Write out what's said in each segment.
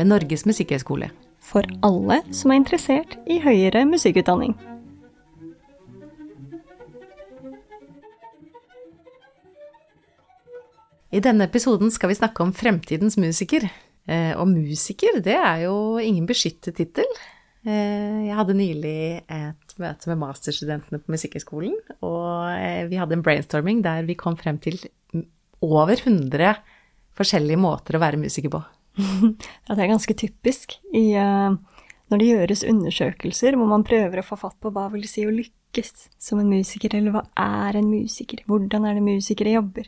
ved Norges musikkhøgskole. For alle som er interessert i høyere musikkutdanning. I denne episoden skal vi snakke om fremtidens musiker. Eh, og musiker, det er jo ingen beskyttet tittel. Eh, jeg hadde nylig et møte med masterstudentene på Musikkhøgskolen, og eh, vi hadde en brainstorming der vi kom frem til over 100 forskjellige måter å være musiker på. Ja, det er ganske typisk i, når det gjøres undersøkelser hvor man prøver å få fatt på hva vil det si å lykkes som en musiker, eller hva er en musiker, hvordan er det musikere jobber,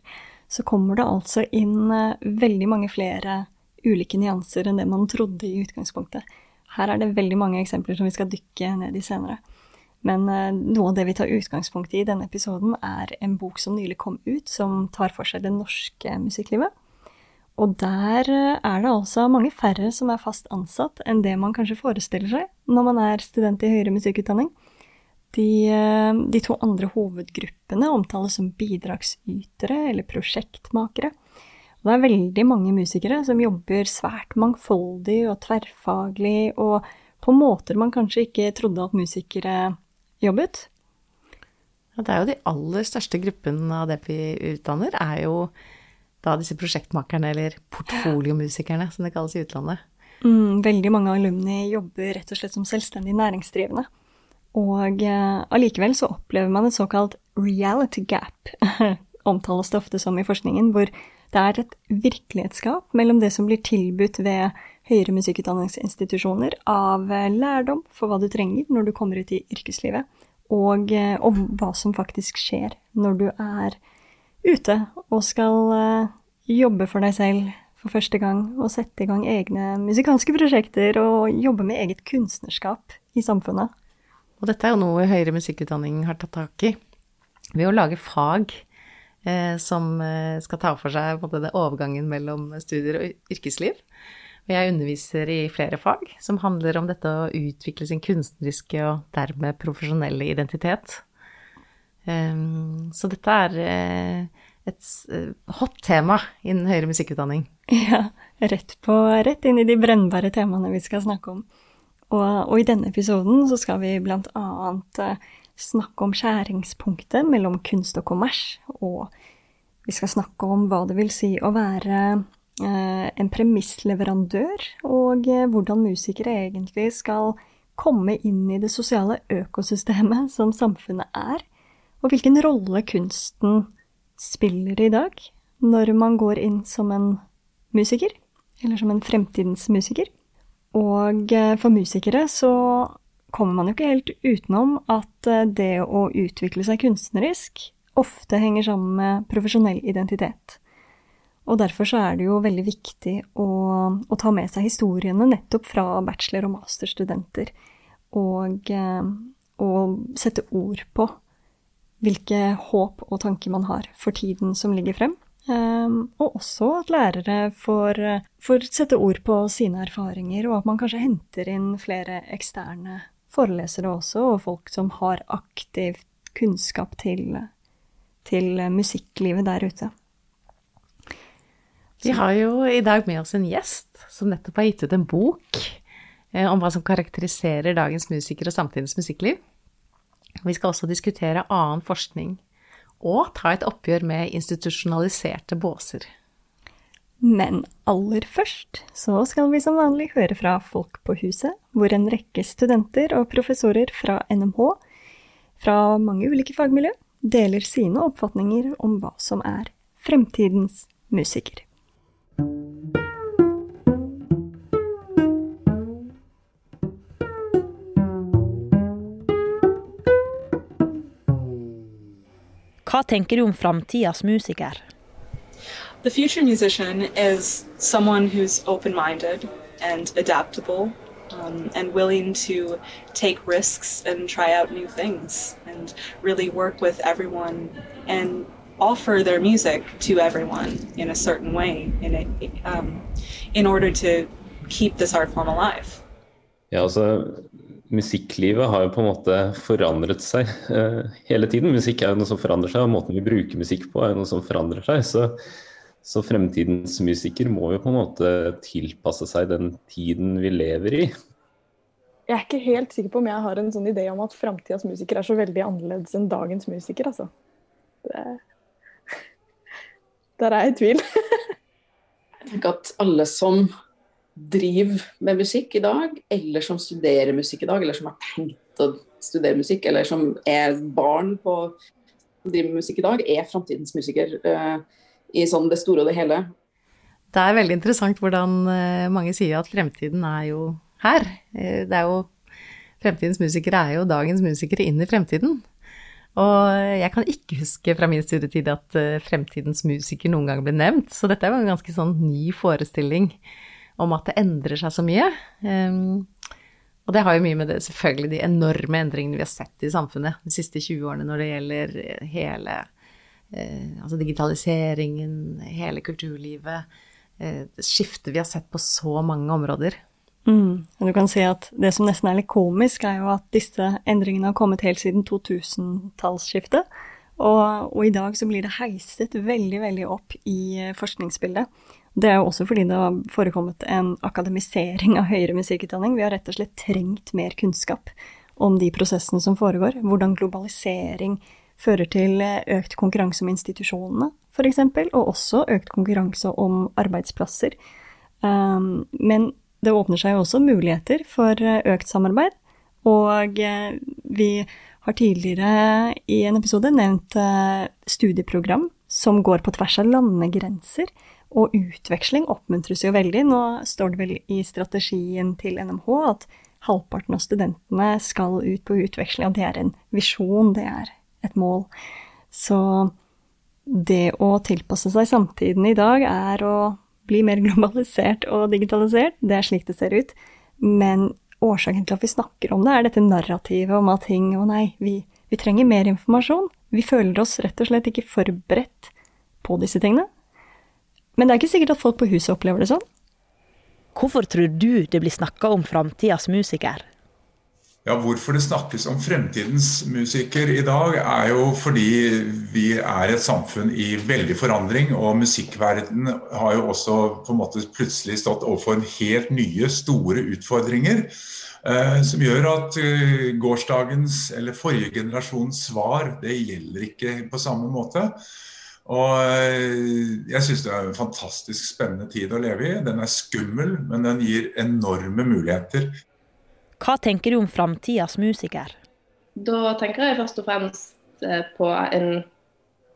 så kommer det altså inn veldig mange flere ulike nyanser enn det man trodde i utgangspunktet. Her er det veldig mange eksempler som vi skal dykke ned i senere. Men noe av det vi tar utgangspunkt i i denne episoden, er en bok som nylig kom ut, som tar for seg det norske musikklivet. Og der er det altså mange færre som er fast ansatt enn det man kanskje forestiller seg når man er student i høyere musikkutdanning. De, de to andre hovedgruppene omtales som bidragsytere eller prosjektmakere. Og det er veldig mange musikere som jobber svært mangfoldig og tverrfaglig, og på måter man kanskje ikke trodde at musikere jobbet. Ja, det er jo de aller største gruppene av det vi utdanner, er jo da disse prosjektmakerne, eller portfoliomusikerne, som det kalles i utlandet. Mm, veldig mange alumni jobber rett og slett som selvstendig næringsdrivende. Og eh, så opplever man et såkalt reality gap, omtales det ofte som i forskningen, hvor det er et virkelighetsskap mellom det som blir tilbudt ved høyere musikkutdanningsinstitusjoner av lærdom for hva du trenger når du kommer ut i yrkeslivet, og, og hva som faktisk skjer når du er ute og skal jobbe for deg selv for første gang og sette i gang egne musikalske prosjekter og jobbe med eget kunstnerskap i samfunnet. Og dette er jo noe høyere musikkutdanning har tatt tak i ved å lage fag eh, som skal ta for seg måte, overgangen mellom studier og yrkesliv. Og jeg underviser i flere fag som handler om dette å utvikle sin kunstneriske og dermed profesjonelle identitet. Um, så dette er uh, et uh, hot tema innen høyere musikkutdanning. Ja, rett, på, rett inn i de brennbare temaene vi skal snakke om. Og, og i denne episoden så skal vi annet uh, snakke om skjæringspunktet mellom kunst og kommers, og vi skal snakke om hva det vil si å være eh, en premissleverandør, og eh, hvordan musikere egentlig skal komme inn i det sosiale økosystemet som samfunnet er, og hvilken rolle kunsten spiller i dag når man går inn som en musiker, eller som en fremtidens musiker. Og eh, for musikere så kommer man jo ikke helt utenom at det å utvikle seg kunstnerisk ofte henger sammen med profesjonell identitet. Og derfor så er det jo veldig viktig å, å ta med seg historiene nettopp fra bachelor- og masterstudenter, og, eh, og sette ord på hvilke håp og tanker man har for tiden som ligger frem. Um, og også at lærere får, får, sette ord på sine erfaringer, og at man kanskje henter inn flere eksterne forelesere også, og folk som har aktiv kunnskap til, til musikklivet der ute. Vi har jo i dag med oss en gjest som nettopp har gitt ut en bok eh, om hva som karakteriserer dagens musikere og samtidens musikkliv. Vi skal også diskutere annen forskning og ta et oppgjør med institusjonaliserte båser. Men aller først så skal vi som vanlig høre fra folk på huset, hvor en rekke studenter og professorer fra NMH, fra mange ulike fagmiljø, deler sine oppfatninger om hva som er fremtidens musiker. Hva tenker du om framtidas musiker? The future musician is someone who's open minded and adaptable um, and willing to take risks and try out new things and really work with everyone and offer their music to everyone in a certain way in, a, um, in order to keep this art form alive. Ja, altså Musikklivet har jo på en måte forandret seg uh, hele tiden. Musikk er jo noe som forandrer seg, og måten vi bruker musikk på er jo noe som forandrer seg. Så, så fremtidens musiker må jo på en måte tilpasse seg den tiden vi lever i. Jeg er ikke helt sikker på om jeg har en sånn idé om at framtidas musiker er så veldig annerledes enn dagens musiker, altså. Det... Der er jeg i tvil. jeg tenker at alle som driver med musikk i dag, eller som studerer musikk i dag, eller som har tenkt å studere musikk, eller som er barn på å driver med musikk i dag, er framtidens musiker uh, i sånn det store og det hele. Det er veldig interessant hvordan uh, mange sier at fremtiden er jo her. Uh, det er jo Fremtidens musikere er jo dagens musikere inn i fremtiden. Og jeg kan ikke huske fra min studietid at fremtidens musiker noen gang ble nevnt, så dette er jo en ganske sånn ny forestilling om at det endrer seg så mye. Um, og det har jo mye med det, selvfølgelig de enorme endringene vi har sett i samfunnet de siste 20 årene når det gjelder hele eh, altså digitaliseringen, hele kulturlivet, eh, skiftet vi har sett på så mange områder. Mm. Du kan si at Det som nesten er litt komisk, er jo at disse endringene har kommet helt siden 2000-tallsskiftet. Og, og, i dag så blir det heiset veldig, veldig opp i eh, forskningsbildet. Det er jo også fordi det har forekommet en akademisering av høyere musikkutdanning. Vi har rett og slett trengt mer kunnskap om de prosessene som foregår. Hvordan globalisering fører til økt konkurranse om institusjonene, f.eks., og også økt konkurranse om arbeidsplasser. Um, men det åpner seg jo også muligheter for økt samarbeid, og eh, vi har tidligere i en episode nevnt eh, studieprogram som går på tvers av landegrenser og utveksling oppmuntres jo veldig. Nå står det vel i strategien til NMH at halvparten av studentene skal ut på utveksling, og det er en visjon, det er et mål. Så det å tilpasse seg samtiden i dag er å bli mer globalisert og digitalisert. Det er slik det ser ut. Men årsaken til at vi snakker om det, er dette narrativet om at ting Å nei, vi, vi trenger mer informasjon. Vi føler oss rett og slett ikke forberedt på disse tingene. Men det er ikke sikkert at folk på huset opplever det sånn. Hvorfor tror du det blir snakka om framtidas musiker? Ja, Hvorfor det snakkes om fremtidens musiker i dag, er jo fordi vi er et samfunn i veldig forandring. Og musikkverden har jo også på en måte plutselig stått overfor helt nye, store utfordringer. Eh, som gjør at eh, gårsdagens eller forrige generasjons svar det gjelder ikke på samme måte. Og eh, jeg syns det er en fantastisk spennende tid å leve i. Den er skummel, men den gir enorme muligheter. Hva tenker du om framtidas musiker? Da tenker jeg først og fremst eh, på en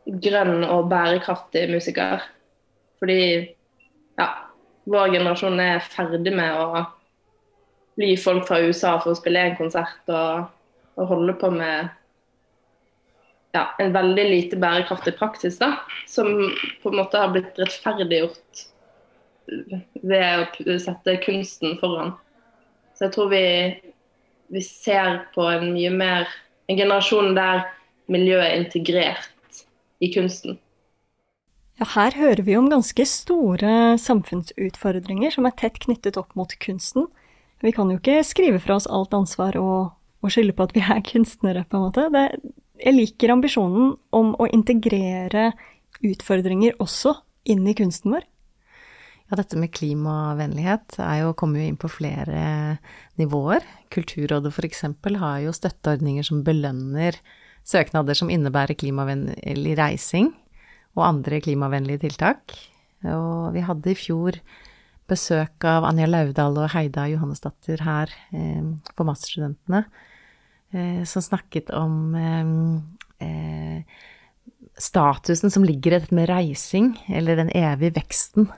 grønn og bærekraftig musiker. Fordi ja, vår generasjon er ferdig med å bli folk fra USA for å spille en konsert og, og holde på med ja, en veldig lite bærekraftig praksis, da, som på en måte har blitt rettferdiggjort ved å sette kunsten foran. Så jeg tror vi, vi ser på en mye mer En generasjon der miljøet er integrert i kunsten. Ja, her hører vi om ganske store samfunnsutfordringer som er tett knyttet opp mot kunsten. Vi kan jo ikke skrive fra oss alt ansvar og, og skylde på at vi er kunstnere, på en måte. Det, jeg liker ambisjonen om å integrere utfordringer også inn i kunsten vår. Ja, dette med klimavennlighet er jo, kommer jo inn på flere nivåer. Kulturrådet f.eks. har jo støtteordninger som belønner søknader som innebærer klimavennlig reising og andre klimavennlige tiltak. Og vi hadde i fjor besøk av Anja Laudal og Heida Johannesdatter her eh, på masterstudentene som snakket om eh, eh, statusen som ligger i dette med reising, eller den evige veksten.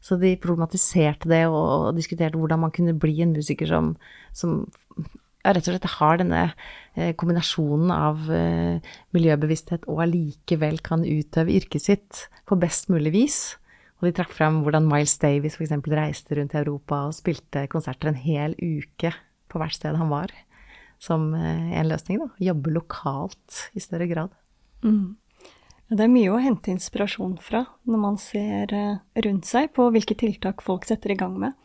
Så de problematiserte det og, diskuterte hvordan man kunne bli en musiker som, som ja, rett og slett har denne kombinasjonen av miljøbevissthet og allikevel kan utøve yrket sitt på best mulig vis. Og de trakk frem hvordan Miles Davis f.eks. reiste rundt i Europa og spilte konserter en hel uke på hvert sted han var, som eh, en løsning, da. Jobbe lokalt i større grad. Mm. Det er mye å hente inspirasjon fra når man ser eh, rundt seg på hvilke tiltak folk setter i gang med.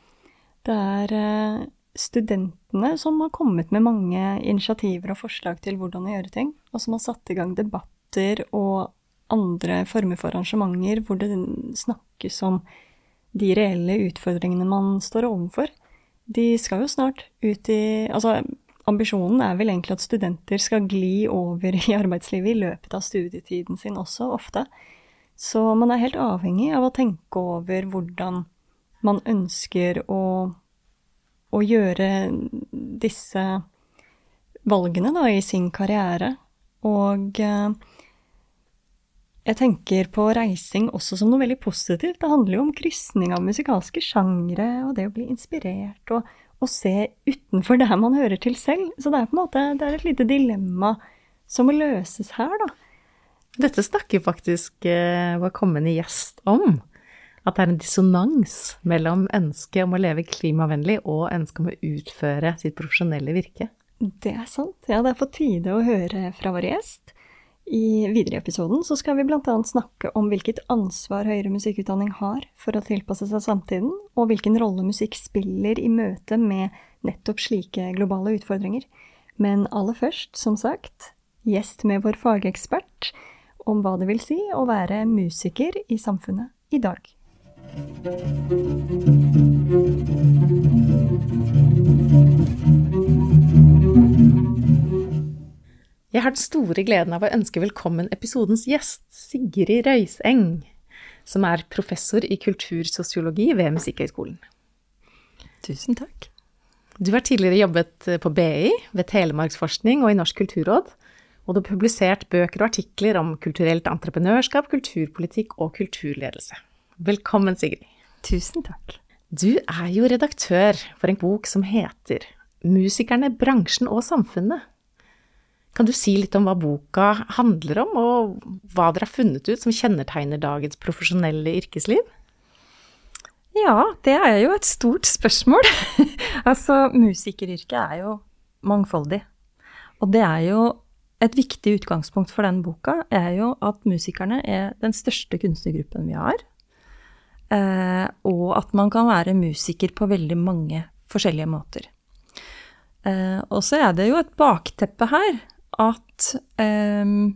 Det er eh, studentene som har kommet med mange initiativer og forslag til hvordan å gjøre ting, og som har satt i gang debatter og andre former for arrangementer hvor det snakkes om de reelle utfordringene man står overfor. De skal jo snart ut i Altså, ambisjonen er vel egentlig at studenter skal gli over i arbeidslivet i løpet av studietiden sin også, ofte. Så man er helt avhengig av å tenke over hvordan man ønsker å, å gjøre disse valgene da, i sin karriere. Og eh, jeg tenker på reising også som noe veldig positivt. Det handler jo om krysning av musikalske sjangre, og det å bli inspirert, og, og, se utenfor der man hører til selv. Så det er på en måte det er et lite dilemma som må løses her, da. Dette snakker faktisk eh, vår kommende gjest om. At det er en dissonans mellom ønsket om å leve klimavennlig og ønsket om å utføre sitt profesjonelle virke. Det er sant. Ja, det er på tide å høre fra vår gjest. I videre i episoden så skal vi bl.a. snakke om hvilket ansvar høyere musikkutdanning har for å tilpasse seg samtiden, og hvilken rolle musikk spiller i møte med nettopp slike globale utfordringer. Men aller først, som sagt, gjest med vår fagekspert om hva det vil si å være musiker i samfunnet i dag. Jeg har den store gleden av å ønske velkommen episodens gjest, Sigrid Røyseng, som er professor i kultursosiologi ved Musikkhøgskolen. Tusen takk. Du har tidligere jobbet på BI, ved Telemarksforskning og i Norsk kulturråd, og du har publisert bøker og artikler om kulturelt entreprenørskap, kulturpolitikk og kulturledelse. Velkommen, Sigrid. Tusen takk. Du er jo redaktør for en bok som heter Musikerne, bransjen og samfunnet kan du si litt om hva boka handler om, og hva dere har funnet ut som kjennetegner dagens profesjonelle yrkesliv? Ja, det er jo et stort spørsmål. altså, musikeryrket er jo mangfoldig. Og det er jo et viktig utgangspunkt for den boka er jo at musikerne er den største kunstnergruppen vi har. Eh, og at man kan være musiker på veldig mange forskjellige måter. Eh, og så er det jo et bakteppe her at um,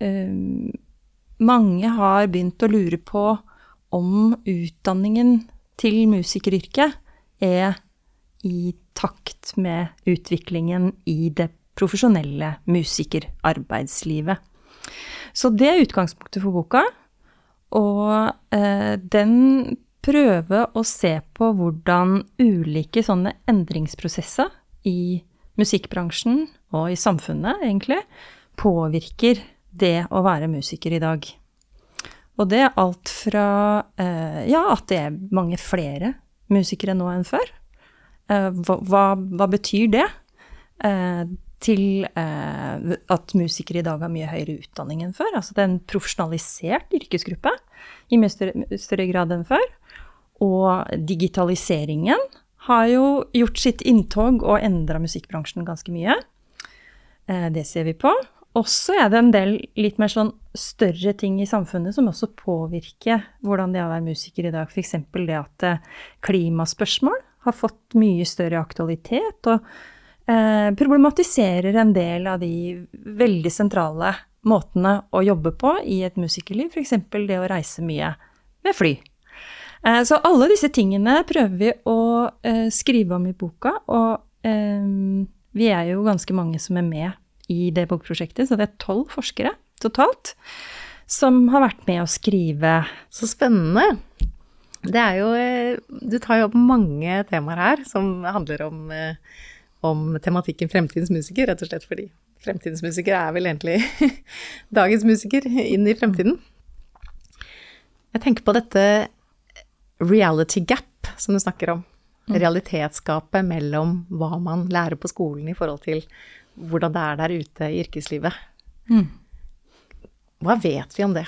um, mange har begynt å lure på om utdanningen til musikeryrket er i takt med utviklingen i det profesjonelle musikerarbeidslivet. Så det er utgangspunktet for boka. Og eh, den prøver å se på hvordan ulike sånne endringsprosesser i musikkbransjen og i samfunnet, egentlig, påvirker det å være musiker i dag. Og det er alt fra eh, ja, at det er mange flere musikere nå enn før. Eh, hva, hva, betyr det? Eh, til at musikere i dag har mye høyere utdanning enn før. Altså det er en profesjonalisert yrkesgruppe i mye større grad enn før. Og digitaliseringen har jo gjort sitt inntog og endra musikkbransjen ganske mye. Eh, det ser vi på. Og så er det en del litt mer sånn større ting i samfunnet som også påvirker hvordan det er å være musiker i dag. F.eks. det at eh, klimaspørsmål har fått mye større aktualitet og eh, problematiserer en del av de veldig sentrale måtene å jobbe på i et musikerliv. F.eks. det å reise mye med fly. Eh, så alle disse tingene prøver vi å eh, skrive om i boka, og eh, vi er jo ganske mange som er med i det bokprosjektet, så det er tolv forskere totalt som har vært med å skrive. Så spennende. Det er jo Du tar jo opp mange temaer her som handler om, om tematikken fremtidens musiker, rett og slett fordi fremtidens musiker er vel egentlig dagens musiker inn i fremtiden. Jeg tenker på dette reality gap, som du snakker om. Mm. Realitetsgapet mellom hva man lærer på skolen i forhold til hvordan det er der ute i yrkeslivet. Mm. Hva vet vi om det?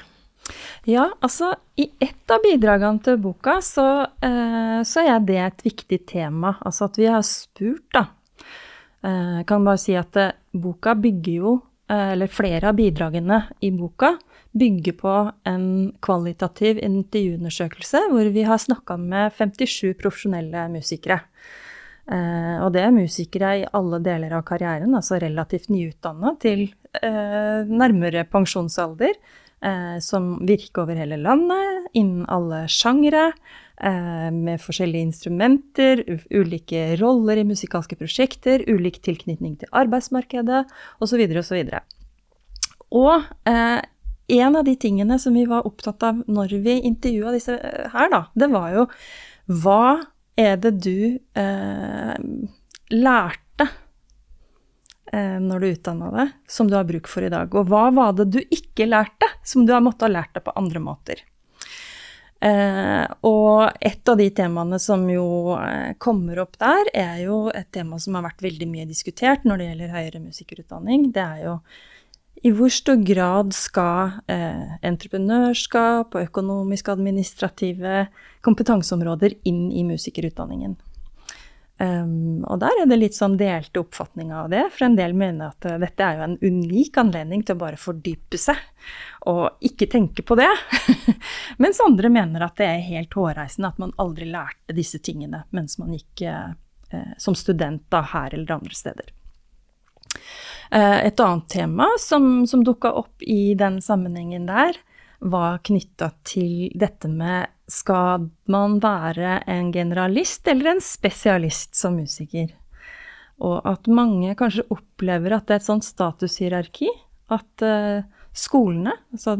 Ja, altså i ett av bidragene til boka så, eh, så er det et viktig tema. Altså at vi har spurt, da. Eh, kan bare si at eh, boka bygger jo, eh, eller flere av bidragene i boka bygger på en kvalitativ intervjuundersøkelse hvor vi har snakka med 57 profesjonelle musikere. Eh, og det er musikere i alle deler av karrieren, altså relativt nyutdanna til eh, nærmere pensjonsalder eh, som virker over hele landet, innen alle sjangre, eh, med forskjellige instrumenter, ulike roller i musikalske prosjekter, ulik tilknytning til arbeidsmarkedet osv. osv. Og eh, en av de tingene som vi var opptatt av når vi intervjua disse her, da, det var jo hva er det du eh, lærte eh, når du utdanna deg, som du har bruk for i dag? Og hva var det du ikke lærte, som du har måttet ha lært deg på andre måter? Eh, og et av de temaene som jo eh, kommer opp der, er jo et tema som har vært veldig mye diskutert når det gjelder høyere musikerutdanning. Det er jo i hvor stor grad skal eh, entreprenørskap og økonomiske administrative kompetanseområder inn i musikerutdanningen? Um, og der er det litt sånn delte oppfatninger av det, for en del mener at uh, dette er jo en unik anledning til å bare fordype seg og ikke tenke på det. Mens andre mener at det er helt hårreisende at man aldri lærte disse tingene mens man gikk uh, uh, som student da, her eller andre steder. Et annet tema som, som dukka opp i den sammenhengen der, var knytta til dette med skal man være en generalist eller en spesialist som musiker? Og at mange kanskje opplever at det er et sånt statushierarki. At uh, skolene, altså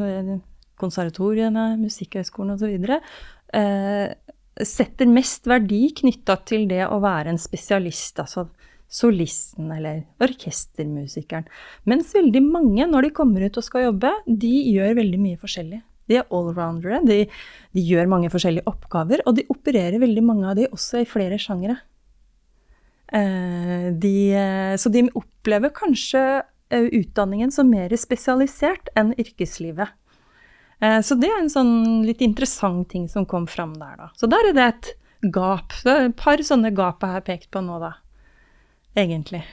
konservatoriene, Musikkhøgskolen osv., uh, setter mest verdi knytta til det å være en spesialist, altså solisten eller orkestermusikeren. Mens veldig mange, når de kommer ut og skal jobbe, de gjør veldig mye forskjellig. De er allroundere. De, de, gjør mange forskjellige oppgaver, og de opererer veldig mange av de også i flere sjangere. Eh, de, så de opplever kanskje eh, utdanningen som mer spesialisert enn yrkeslivet. Eh, så det er en sånn litt interessant ting som kom fram der, da. Så der er det et gap. Det er et par sånne gap jeg har pekt på nå, da. Egentlig.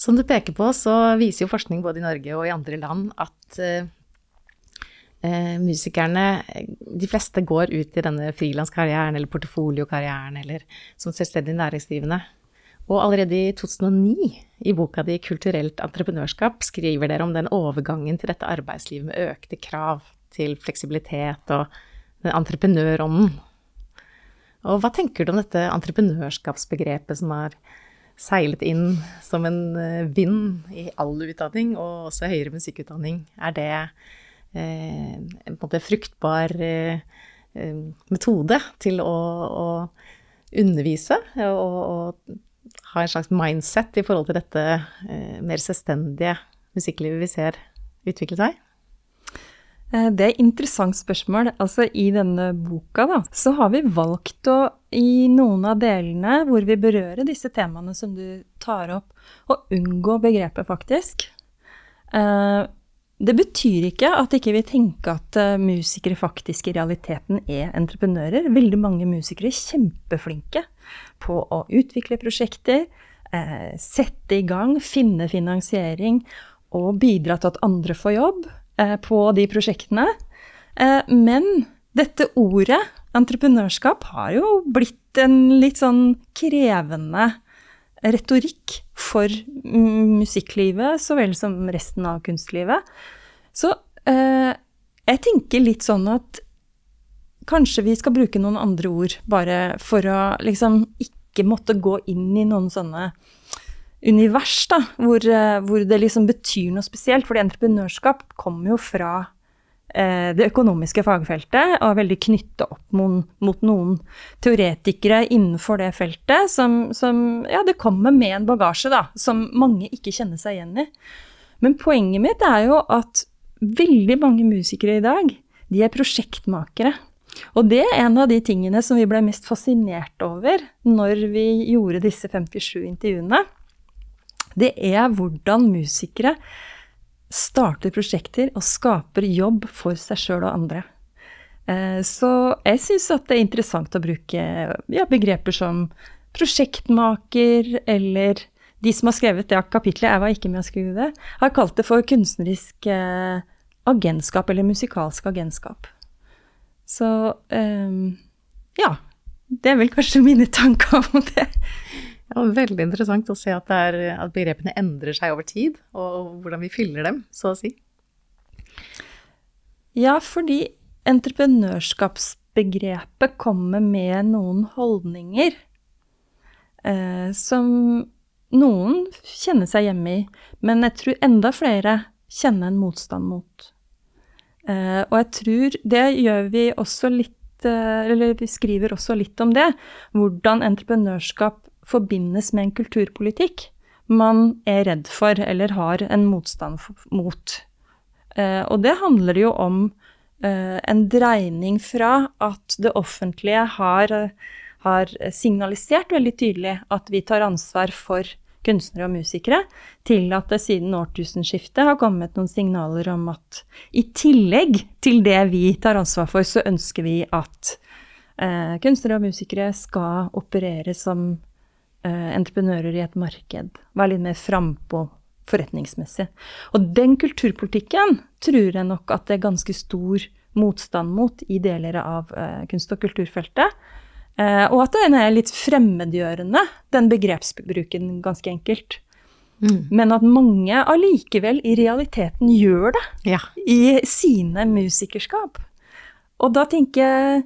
Som du peker på, så viser jo forskning både i Norge og i andre land at eh, musikerne, de fleste går ut i denne frilanskarrieren eller portefoliokarrieren eller som selvstendig næringsdrivende. Og allerede i 2009, i boka di 'Kulturelt entreprenørskap', skriver dere om den overgangen til dette arbeidslivet med økte krav til fleksibilitet og den entreprenørånden. Og hva tenker du om dette entreprenørskapsbegrepet som har seilet inn som en eh, vind i all utdanning, og også høyere musikkutdanning? Er det Eh, en måte fruktbar eh, eh, metode til å, å undervise og, og, ha en slags mindset i forhold til dette mer selvstendige musikklivet vi ser utvikle seg? Det er et interessant spørsmål. Altså, I denne boka da, så har vi valgt å, i noen av delene hvor vi berører disse temaene som du tar opp, å unngå begrepet, faktisk. Det betyr ikke at ikke vi tenker at uh, musikere faktisk i realiteten er entreprenører. Veldig mange musikere er kjempeflinke på å utvikle prosjekter, sette i gang, finne finansiering og bidra til at andre får jobb på de prosjektene. men dette ordet, entreprenørskap, har jo blitt en litt sånn krevende retorikk for musikklivet så vel som resten av kunstlivet. Så eh, jeg tenker litt sånn at kanskje vi skal bruke noen andre ord, bare for å liksom ikke måtte gå inn i noen sånne univers, da, hvor, eh, hvor det liksom betyr noe spesielt. Fordi entreprenørskap kommer jo fra eh, det økonomiske fagfeltet og er veldig knytta opp mot, mot, noen teoretikere innenfor det feltet som, som, Ja, det kommer med en bagasje, da, som mange ikke kjenner seg igjen i. Men poenget mitt er jo at veldig mange musikere i dag, de er prosjektmakere. Og det er en av de tingene som vi ble mest fascinert over når vi gjorde disse 57 intervjuene. Det er hvordan musikere starter prosjekter og skaper jobb for seg sjøl og andre. Eh, så jeg syns at det er interessant å bruke ja, begreper som prosjektmaker, eller de som har skrevet det kapitlet, jeg var ikke med å skrive det, har kalt det for kunstnerisk eh, agentskap, eller musikalsk agentskap. Så um, ja. Det er vel kanskje mine tanker om det. Ja, veldig interessant å se at, er, at, begrepene endrer seg over tid, og hvordan vi fyller dem, så å si. Ja, fordi entreprenørskapsbegrepet kommer med noen holdninger eh, som noen kjenner seg hjemme i, men jeg tror enda flere kjenner en motstand mot. Eh, og jeg tror det gjør vi også litt eh, Eller vi skriver også litt om det. Hvordan entreprenørskap forbindes med en kulturpolitikk man er redd for eller har en motstand mot. Eh, og det handler jo om en dreining fra at det offentlige har, har signalisert veldig tydelig at vi tar ansvar for kunstnere og musikere, til at det siden årtusenskiftet har kommet noen signaler om at i tillegg til det vi tar ansvar for, så ønsker vi at eh, kunstnere og musikere skal operere som eh, entreprenører i et marked. Være litt mer frampå forretningsmessig. Og den kulturpolitikken tror jeg nok at det er ganske stor motstand mot i deler av uh, kunst- og kulturfeltet. Uh, og at den er litt fremmedgjørende, den begrepsbruken, ganske enkelt. Mm. Men at mange allikevel i realiteten gjør det ja. i sine musikerskap. Og da tenker jeg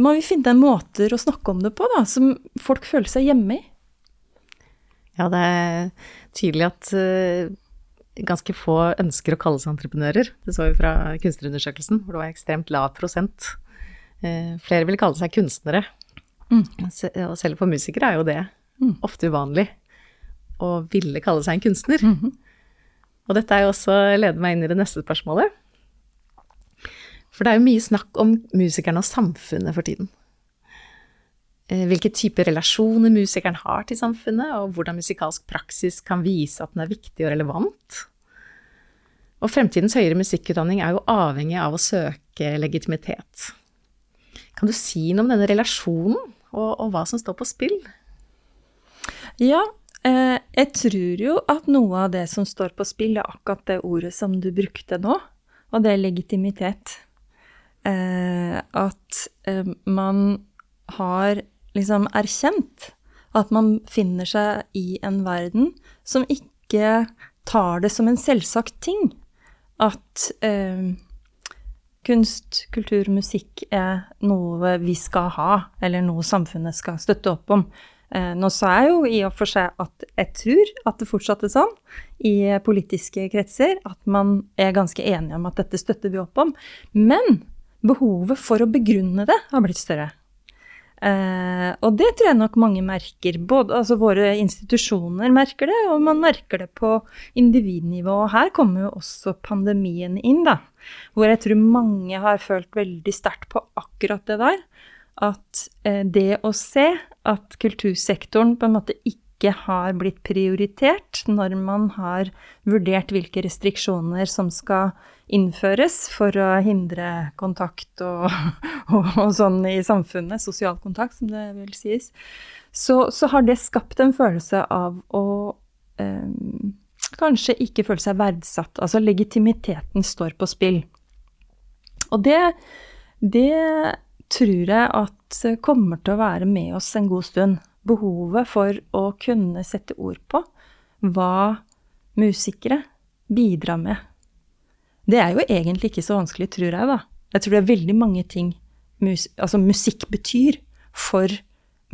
må vi finne måter å snakke om det på, da, som folk føler seg hjemme i. Ja, det er tydelig at uh, ganske få ønsker å kalle seg entreprenører. Det så vi fra kunstnerundersøkelsen, hvor det var ekstremt lav prosent Eh, flere ville kalle seg kunstnere. Mm. Og selv for musikere er jo det mm. ofte uvanlig å ville kalle seg en kunstner. Mm -hmm. Og dette er jo også leder meg inn i det neste spørsmålet. For det er jo mye snakk om musikerne og samfunnet for tiden. Eh, hvilke typer relasjoner musikeren har til samfunnet, og hvordan musikalsk praksis kan vise at den er viktig og relevant. Og fremtidens høyere musikkutdanning er jo avhengig av å søke legitimitet. Kan du si noe om denne relasjonen, og, og hva som står på spill? Ja, eh, jeg tror jo at noe av det som står på spill, er akkurat det ordet som du brukte nå, og det er legitimitet. Eh, at eh, man har liksom erkjent at man finner seg i en verden som ikke tar det som en selvsagt ting. At eh, kunst, kultur, musikk er noe vi skal ha, eller noe samfunnet skal støtte opp om. Nå sa jeg jo i og for seg at jeg tror at det fortsatt er sånn i politiske kretser, at man er ganske enige om at dette støtter vi opp om. Men behovet for å begrunne det har blitt større. Eh, og det tror jeg nok mange merker. Både, altså våre institusjoner merker det, og man merker det på individnivå. Og her kommer jo også pandemien inn, da. Hvor jeg tror mange har følt veldig sterkt på akkurat det der. At eh, det å se at kultursektoren på en måte ikke har blitt prioritert når man har vurdert hvilke restriksjoner som skal innføres for å hindre kontakt og, og, og, sånn i samfunnet, sosial kontakt, som det vil sies, så, så har det skapt en følelse av å eh, kanskje ikke føle seg verdsatt. Altså legitimiteten står på spill. Og det, det tror jeg at kommer til å være med oss en god stund. Behovet for å kunne sette ord på hva musikere bidrar med det er jo egentlig ikke så vanskelig, tror jeg, da. Jeg tror det er veldig mange ting mus altså musikk betyr for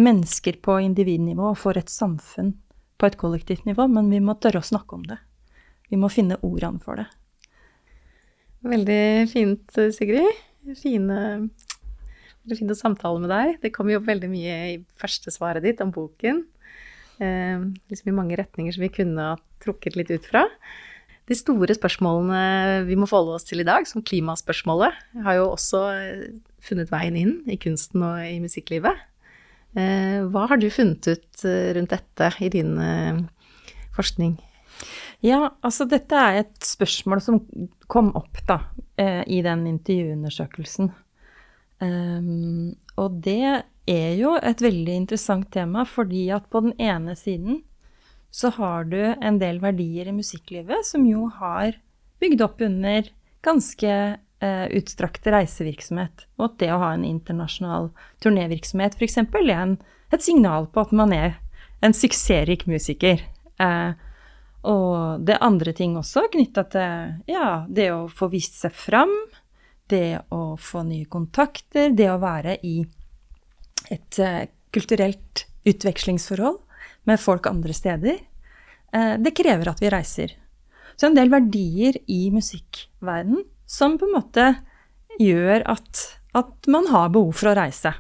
mennesker på individnivå og for et samfunn på et kollektivt nivå, men vi må tørre å snakke om det. Vi må finne ordene for det. Veldig fint, Sigrid. Fine, veldig fint å samtale med deg. Det kom jo opp veldig mye i første svaret ditt om boken. Eh, liksom i mange retninger som vi kunne ha trukket litt ut fra. De store spørsmålene vi må forholde oss til i dag, som klimaspørsmålet, har jo også eh, funnet veien inn i kunsten og i musikklivet. Eh, hva har du funnet ut eh, rundt dette i din forskning? Ja, altså dette er et spørsmål som kom opp da, eh, i den intervjuundersøkelsen. Um, og det er jo et veldig interessant tema, fordi at på den ene siden så har du en del verdier i musikklivet som jo har bygd opp under ganske eh, utstrakte reisevirksomhet. Og at det å ha en internasjonal turnévirksomhet f.eks. er en, et signal på at man er en suksessrik musiker. Eh, og det andre ting også knytta til ja, det å få vist seg fram, det å få nye kontakter, det å være i et uh, kulturelt utvekslingsforhold med folk andre steder. Uh, det krever at vi reiser. Så en del verdier i musikkverden som på en måte gjør at, at man har behov for å reise.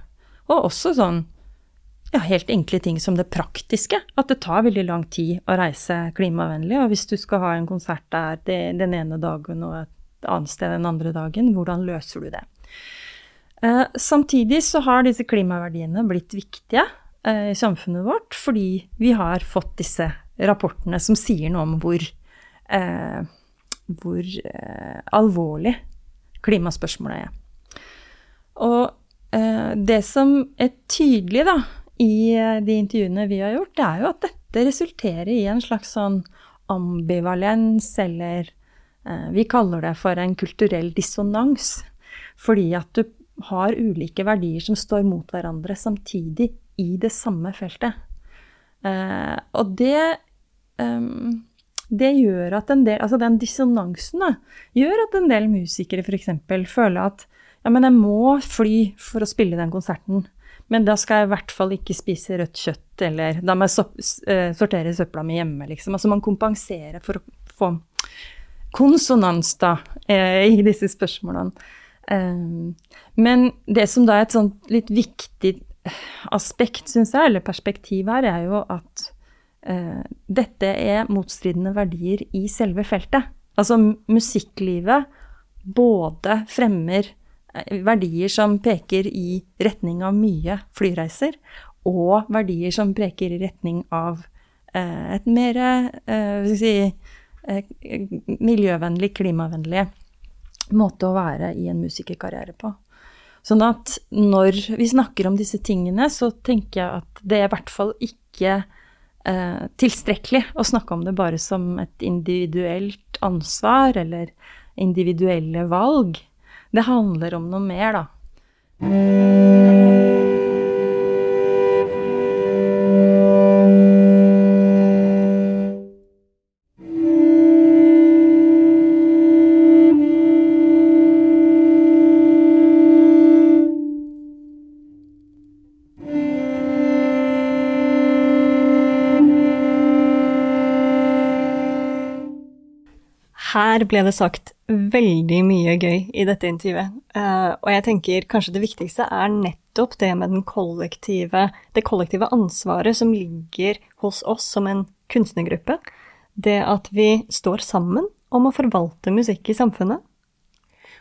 Og også sånn ja, helt enkle ting som det praktiske. At det tar veldig lang tid å reise klimavennlig. Og hvis du skal ha en konsert der den ene dagen og et annet sted den andre dagen, hvordan løser du det? Eh, samtidig så har disse klimaverdiene blitt viktige eh, i samfunnet vårt fordi vi har fått disse rapportene som sier noe om hvor, eh, hvor eh, alvorlig klimaspørsmålet er. Og eh, det som er tydelig, da, i eh, de intervjuene vi har gjort, det er jo at dette resulterer i en slags sånn ambivalens, eller vi kaller det for en kulturell dissonans. Fordi at du har ulike verdier som står mot hverandre samtidig i det samme feltet. Eh, og det det gjør at en del, altså den dissonansen da, gjør at en del musikere f.eks. føler at ja, men jeg må fly for å spille den konserten. Men da skal jeg i hvert fall ikke spise rødt kjøtt, eller da må jeg eh, sortere søpla mi hjemme, liksom. Altså man kompenserer for å få konsonans, da, eh, i disse spørsmålene. Eh, men det som da er et sånt litt viktig aspekt, syns jeg, eller perspektiv her, er jo at dette er motstridende verdier i selve feltet. Altså musikklivet både fremmer verdier som peker i retning av mye flyreiser, og verdier som peker i retning av eh, et mer eh, si, eh, miljøvennlig, klimavennlig måte å være i en musikerkarriere på. Sånn at når vi snakker om disse tingene, så tenker jeg at det er i hvert fall ikke eh, tilstrekkelig å snakke om det bare som et individuelt ansvar eller individuelle valg. Det handler om noe mer, da. Her ble det sagt veldig mye gøy i dette intervjuet. Uh, og jeg tenker kanskje det viktigste er nettopp det med kollektive, det kollektive ansvaret som ligger hos oss som en kunstnergruppe. Det at vi står sammen om å forvalte musikk i samfunnet.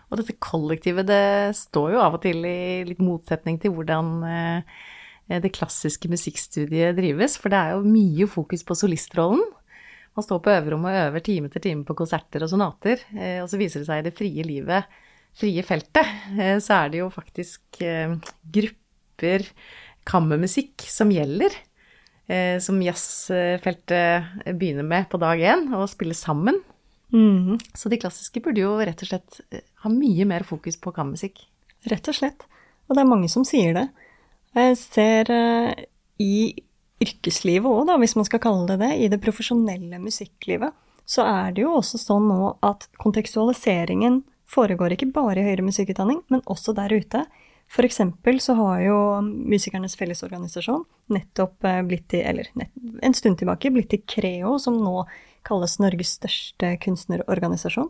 Og dette kollektivet, det står jo av og til i litt motsetning til hvordan uh, det klassiske musikkstudiet drives, for det er jo mye fokus på solistrollen. Man står på øverrommet og øver time etter time på konserter og sonater, eh, og så viser det seg i det frie livet, frie feltet, eh, så er det jo faktisk eh, grupper kammermusikk som gjelder. Som jazzfeltet begynner med på dag én, og spiller sammen. Mm. Så de klassiske burde jo rett og slett ha mye mer fokus på kammermusikk. Rett og slett. Og det er mange som sier det. Jeg ser i yrkeslivet òg, da, hvis man skal kalle det det, i det profesjonelle musikklivet, så er det jo også sånn nå at kontekstualiseringen foregår ikke bare i høyere musikkutdanning, men også der ute. For eksempel så har jo Musikernes Fellesorganisasjon nettopp eh, blitt til, eller en stund tilbake, blitt til Creo, som nå kalles Norges største kunstnerorganisasjon.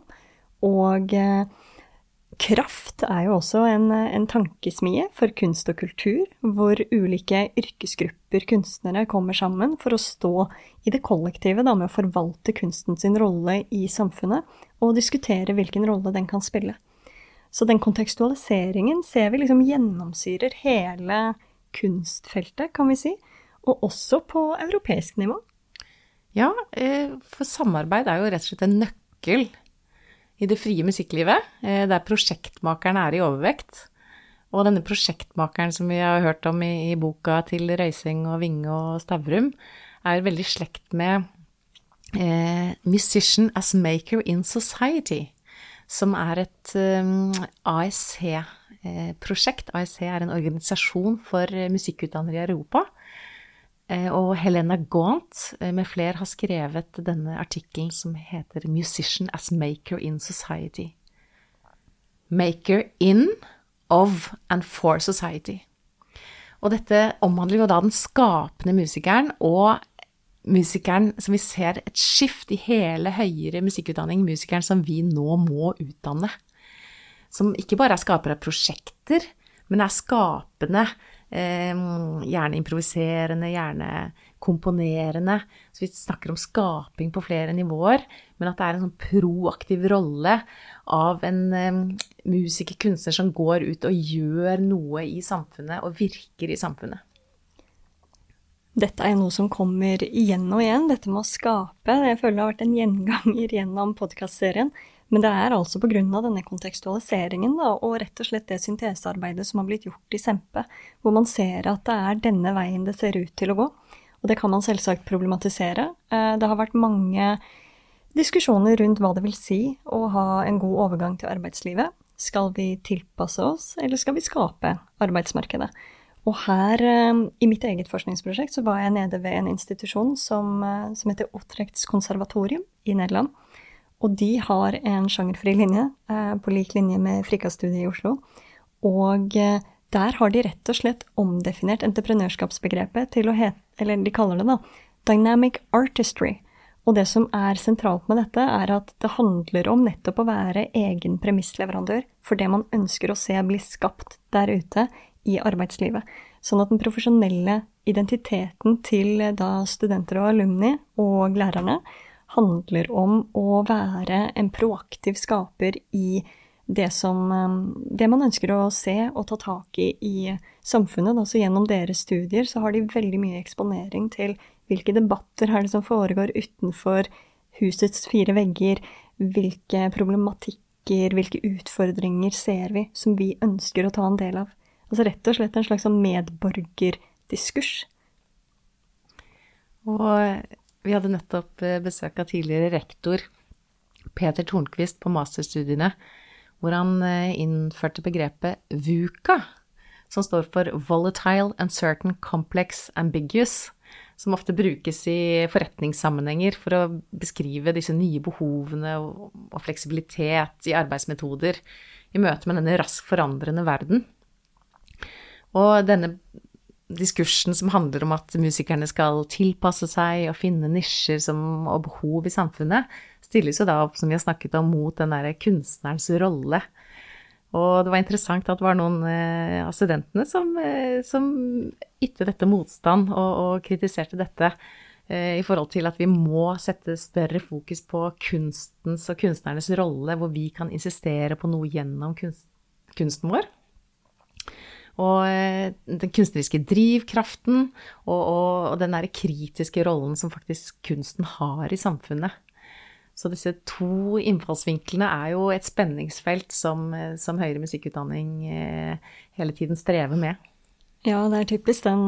Og eh, Kraft er jo også en, en, tankesmie for kunst og kultur, hvor ulike yrkesgrupper kunstnere kommer sammen for å stå i det kollektive da, med å forvalte kunsten sin rolle i samfunnet, og diskutere hvilken rolle den kan spille. Så den kontekstualiseringen ser vi liksom gjennomsyrer hele kunstfeltet, kan vi si, og også på europeisk nivå. Ja, eh, for samarbeid er jo rett og slett en nøkkel i det frie musikklivet, eh, der prosjektmakeren er i overvekt. Og denne prosjektmakeren som vi har hørt om i, i boka til Røysing og Vinge og Stavrum, er veldig slekt med eh, Musician as Maker in Society, som er et eh, ASC-prosjekt. ASC er en organisasjon for musikkutdannere i Europa. Eh, og Helena Gaunt med flere har skrevet denne artikkelen som heter 'Musician as Maker in Society'. Maker in, of and for society. Og dette omhandler jo da den skapende musikeren og musikeren som vi ser et skift i hele høyere musikkutdanning, musikeren som vi nå må utdanne. Som ikke bare er skapere av prosjekter, men er skapende Eh, gjerne improviserende, gjerne komponerende. Så vi snakker om skaping på flere nivåer, men at det er en sånn proaktiv rolle av en eh, musiker, kunstner, som går ut og gjør noe i samfunnet, og virker i samfunnet. Dette er noe som kommer igjen og igjen, dette med å skape. Jeg føler det har vært en gjenganger gjennom podkastserien. Men det er altså pga. denne kontekstualiseringen da, og rett og slett det syntesearbeidet som har blitt gjort i Sempe, hvor man ser at det er denne veien det ser ut til å gå. Og det kan man selvsagt problematisere. Eh, det har vært mange diskusjoner rundt hva det vil si å ha en god overgang til arbeidslivet. Skal vi tilpasse oss, eller skal vi skape arbeidsmarkedet? Og her, eh, i mitt eget forskningsprosjekt, så var jeg nede ved en institusjon som, eh, som heter Otrechts konservatorium i Nederland. Og de har en sjangerfri linje, eh, på lik linje med frikastudiet i Oslo. Og eh, der har de rett og slett omdefinert entreprenørskapsbegrepet til å hete, eller de kaller det da, dynamic artistry. Og det som er sentralt med dette, er at det handler om nettopp å være egen premissleverandør for det man ønsker å se bli skapt der ute i arbeidslivet. Sånn at den profesjonelle identiteten til eh, da studenter og alumni og lærerne handler om å være en proaktiv skaper i det som um, Det man ønsker å se og ta tak i i samfunnet. Altså gjennom deres studier så har de veldig mye eksponering til hvilke debatter er det som foregår utenfor husets fire vegger, hvilke problematikker, hvilke utfordringer ser vi som vi ønsker å ta en del av. Altså rett og slett en slags sånn medborgerdiskurs. Og vi hadde nettopp eh, besøk av tidligere rektor Peter Tornquist på masterstudiene, hvor han eh, innførte begrepet VUCA, som står for Volatile, Uncertain, Complex, Ambiguous, som ofte brukes i forretningssammenhenger for å beskrive disse nye behovene og fleksibilitet i arbeidsmetoder i møte med denne raskt forandrende verden. Og denne diskursen som handler om at musikerne skal tilpasse seg og finne nisjer som, og behov i samfunnet, stilles jo da opp, som vi har snakket om, mot den derre kunstnerens rolle. Og det var interessant at det var noen eh, av studentene som, eh, som ytte dette motstand og, og kritiserte dette eh, i forhold til at vi må sette større fokus på kunstens og kunstnernes rolle, hvor vi kan insistere på noe gjennom kunst, kunsten vår. Og eh, den kunstneriske drivkraften og, og, og den derre kritiske rollen som faktisk kunsten har i samfunnet. Så disse to innfallsvinklene er jo et spenningsfelt som, eh, som høyere musikkutdanning eh, hele tiden strever med. Ja, det er typisk den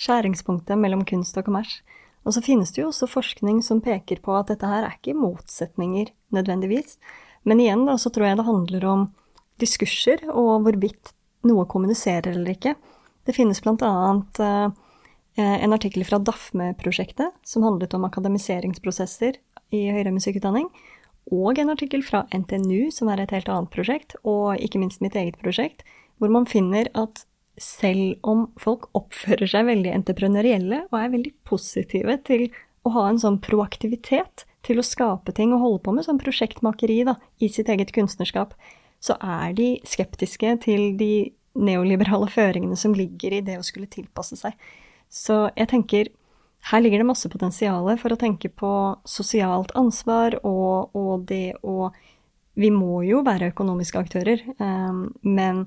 skjæringspunktet mellom kunst og kommers. Og så finnes det jo også forskning som peker på at dette her er ikke motsetninger nødvendigvis. Men igjen da, så tror jeg det handler om diskurser og hvorvidt noe kommuniserer eller ikke. Det finnes annet eh, en artikkel fra DAFME-prosjektet som handlet om akademiseringsprosesser i høyere musikkutdanning, og en artikkel fra NTNU, som er et helt annet prosjekt, og ikke minst mitt eget prosjekt, hvor man finner at selv om folk oppfører seg veldig entreprenørielle og er veldig positive til å ha en sånn proaktivitet til å skape ting og holde på med sånn prosjektmakeri da, i sitt eget kunstnerskap, så er de skeptiske til de neoliberale føringene som ligger i det å skulle tilpasse seg. Så jeg tenker her ligger det masse potensial for å tenke på sosialt ansvar og, og, det å Vi må jo være økonomiske aktører, um, men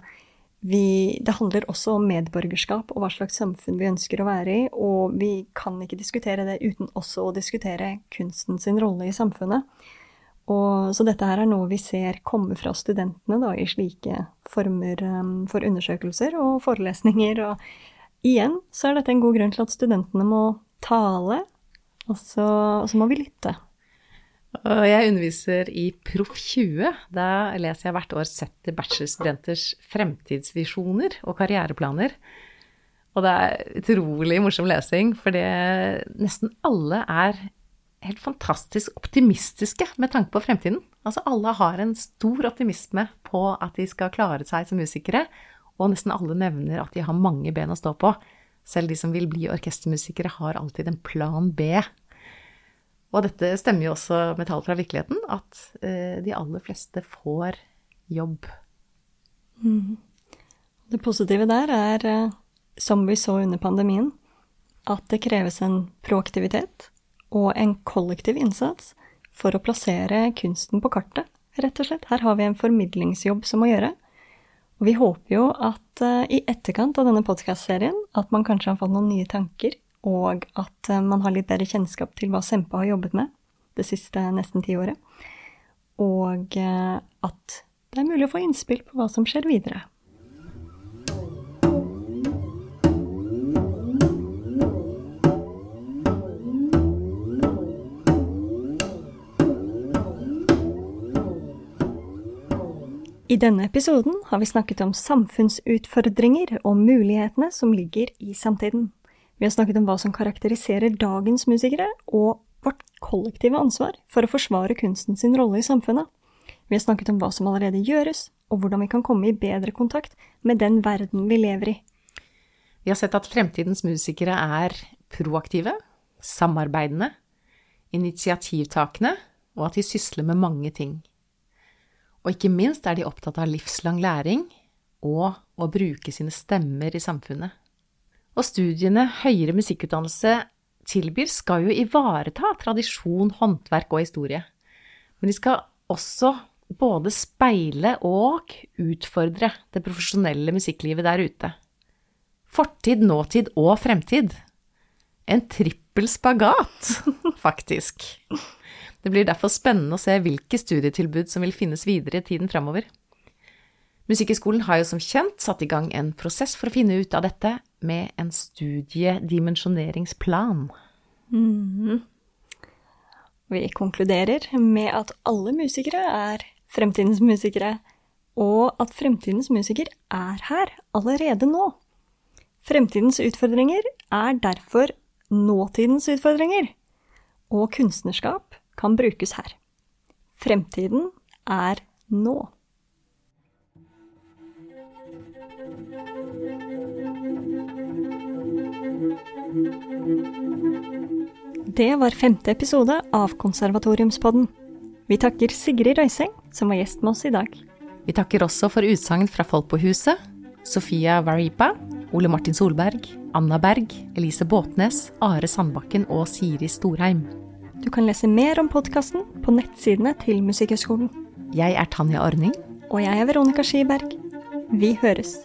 vi, det handler også om medborgerskap og hva slags samfunn vi ønsker å være i, og vi kan ikke diskutere det uten også å diskutere kunsten sin rolle i samfunnet. Og, så dette her er noe vi ser komme fra studentene da, i slike former um, for undersøkelser og forelesninger. Og igjen så er dette en god grunn til at studentene må tale, og så, og så må vi lytte. Jeg underviser i Proff 20. Da leser jeg hvert år 70 bachelorstudenters fremtidsvisjoner og karriereplaner. Og det er utrolig morsom lesing, for nesten alle er helt fantastisk optimistiske med tanke på fremtiden. Altså alle har en stor optimisme på at de skal klare seg som musikere, og nesten alle nevner at de har mange ben å stå på. Selv de som vil bli orkestermusikere, har alltid en plan B. Og dette stemmer jo også med tall fra virkeligheten, at eh, de aller fleste får jobb. Mm. Det positive der er, eh, som vi så under pandemien, at det kreves en proaktivitet og en kollektiv innsats for å plassere kunsten på kartet, rett og slett. Her har vi en formidlingsjobb som må gjøre. Og vi håper jo at uh, i etterkant av denne podkastserien at man kanskje har fått noen nye tanker og at uh, man har litt bedre kjennskap til hva Sempe har jobbet med det siste nesten tiåret. Og uh, at det er mulig å få innspill på hva som skjer videre. I denne episoden har vi snakket om samfunnsutfordringer og mulighetene som ligger i samtiden. Vi har snakket om hva som karakteriserer dagens musikere, og vårt kollektive ansvar for å forsvare kunsten sin rolle i samfunnet. Vi har snakket om hva som allerede gjøres, og hvordan vi kan komme i bedre kontakt med den verden vi lever i. Vi har sett at fremtidens musikere er proaktive, samarbeidende, initiativtakende, og at de sysler med mange ting. Og ikke minst er de opptatt av livslang læring og å bruke sine stemmer i samfunnet. Og studiene høyere musikkutdannelse tilbyr, skal jo ivareta tradisjon, håndverk og historie. Men de skal også både speile og utfordre det profesjonelle musikklivet der ute. Fortid, nåtid og fremtid. En trippel spagat, faktisk. Det blir derfor spennende å se hvilke studietilbud som vil finnes videre i tiden framover. Musikkhøgskolen har jo som kjent satt i gang en prosess for å finne ut av dette med en studiedimensjoneringsplan. Mm. Vi konkluderer med at alle musikere er fremtidens musikere, og at fremtidens musiker er her allerede nå. Fremtidens utfordringer er derfor nåtidens utfordringer, og kunstnerskap kan brukes her. Fremtiden er nå. Det var femte episode av Konservatoriumspodden. Vi takker Sigrid Røiseng, som var gjest med oss i dag. Vi takker også for utsagn fra folk på huset. Sofia Varipa, Ole Martin Solberg, Anna Berg, Elise Båtnes, Are Sandbakken og Siri Storheim. Du kan lese mer om podkasten på nettsidene til Musikkhøgskolen. Jeg er Tanja Ordning. Og jeg er Veronica Skiberg. Vi høres.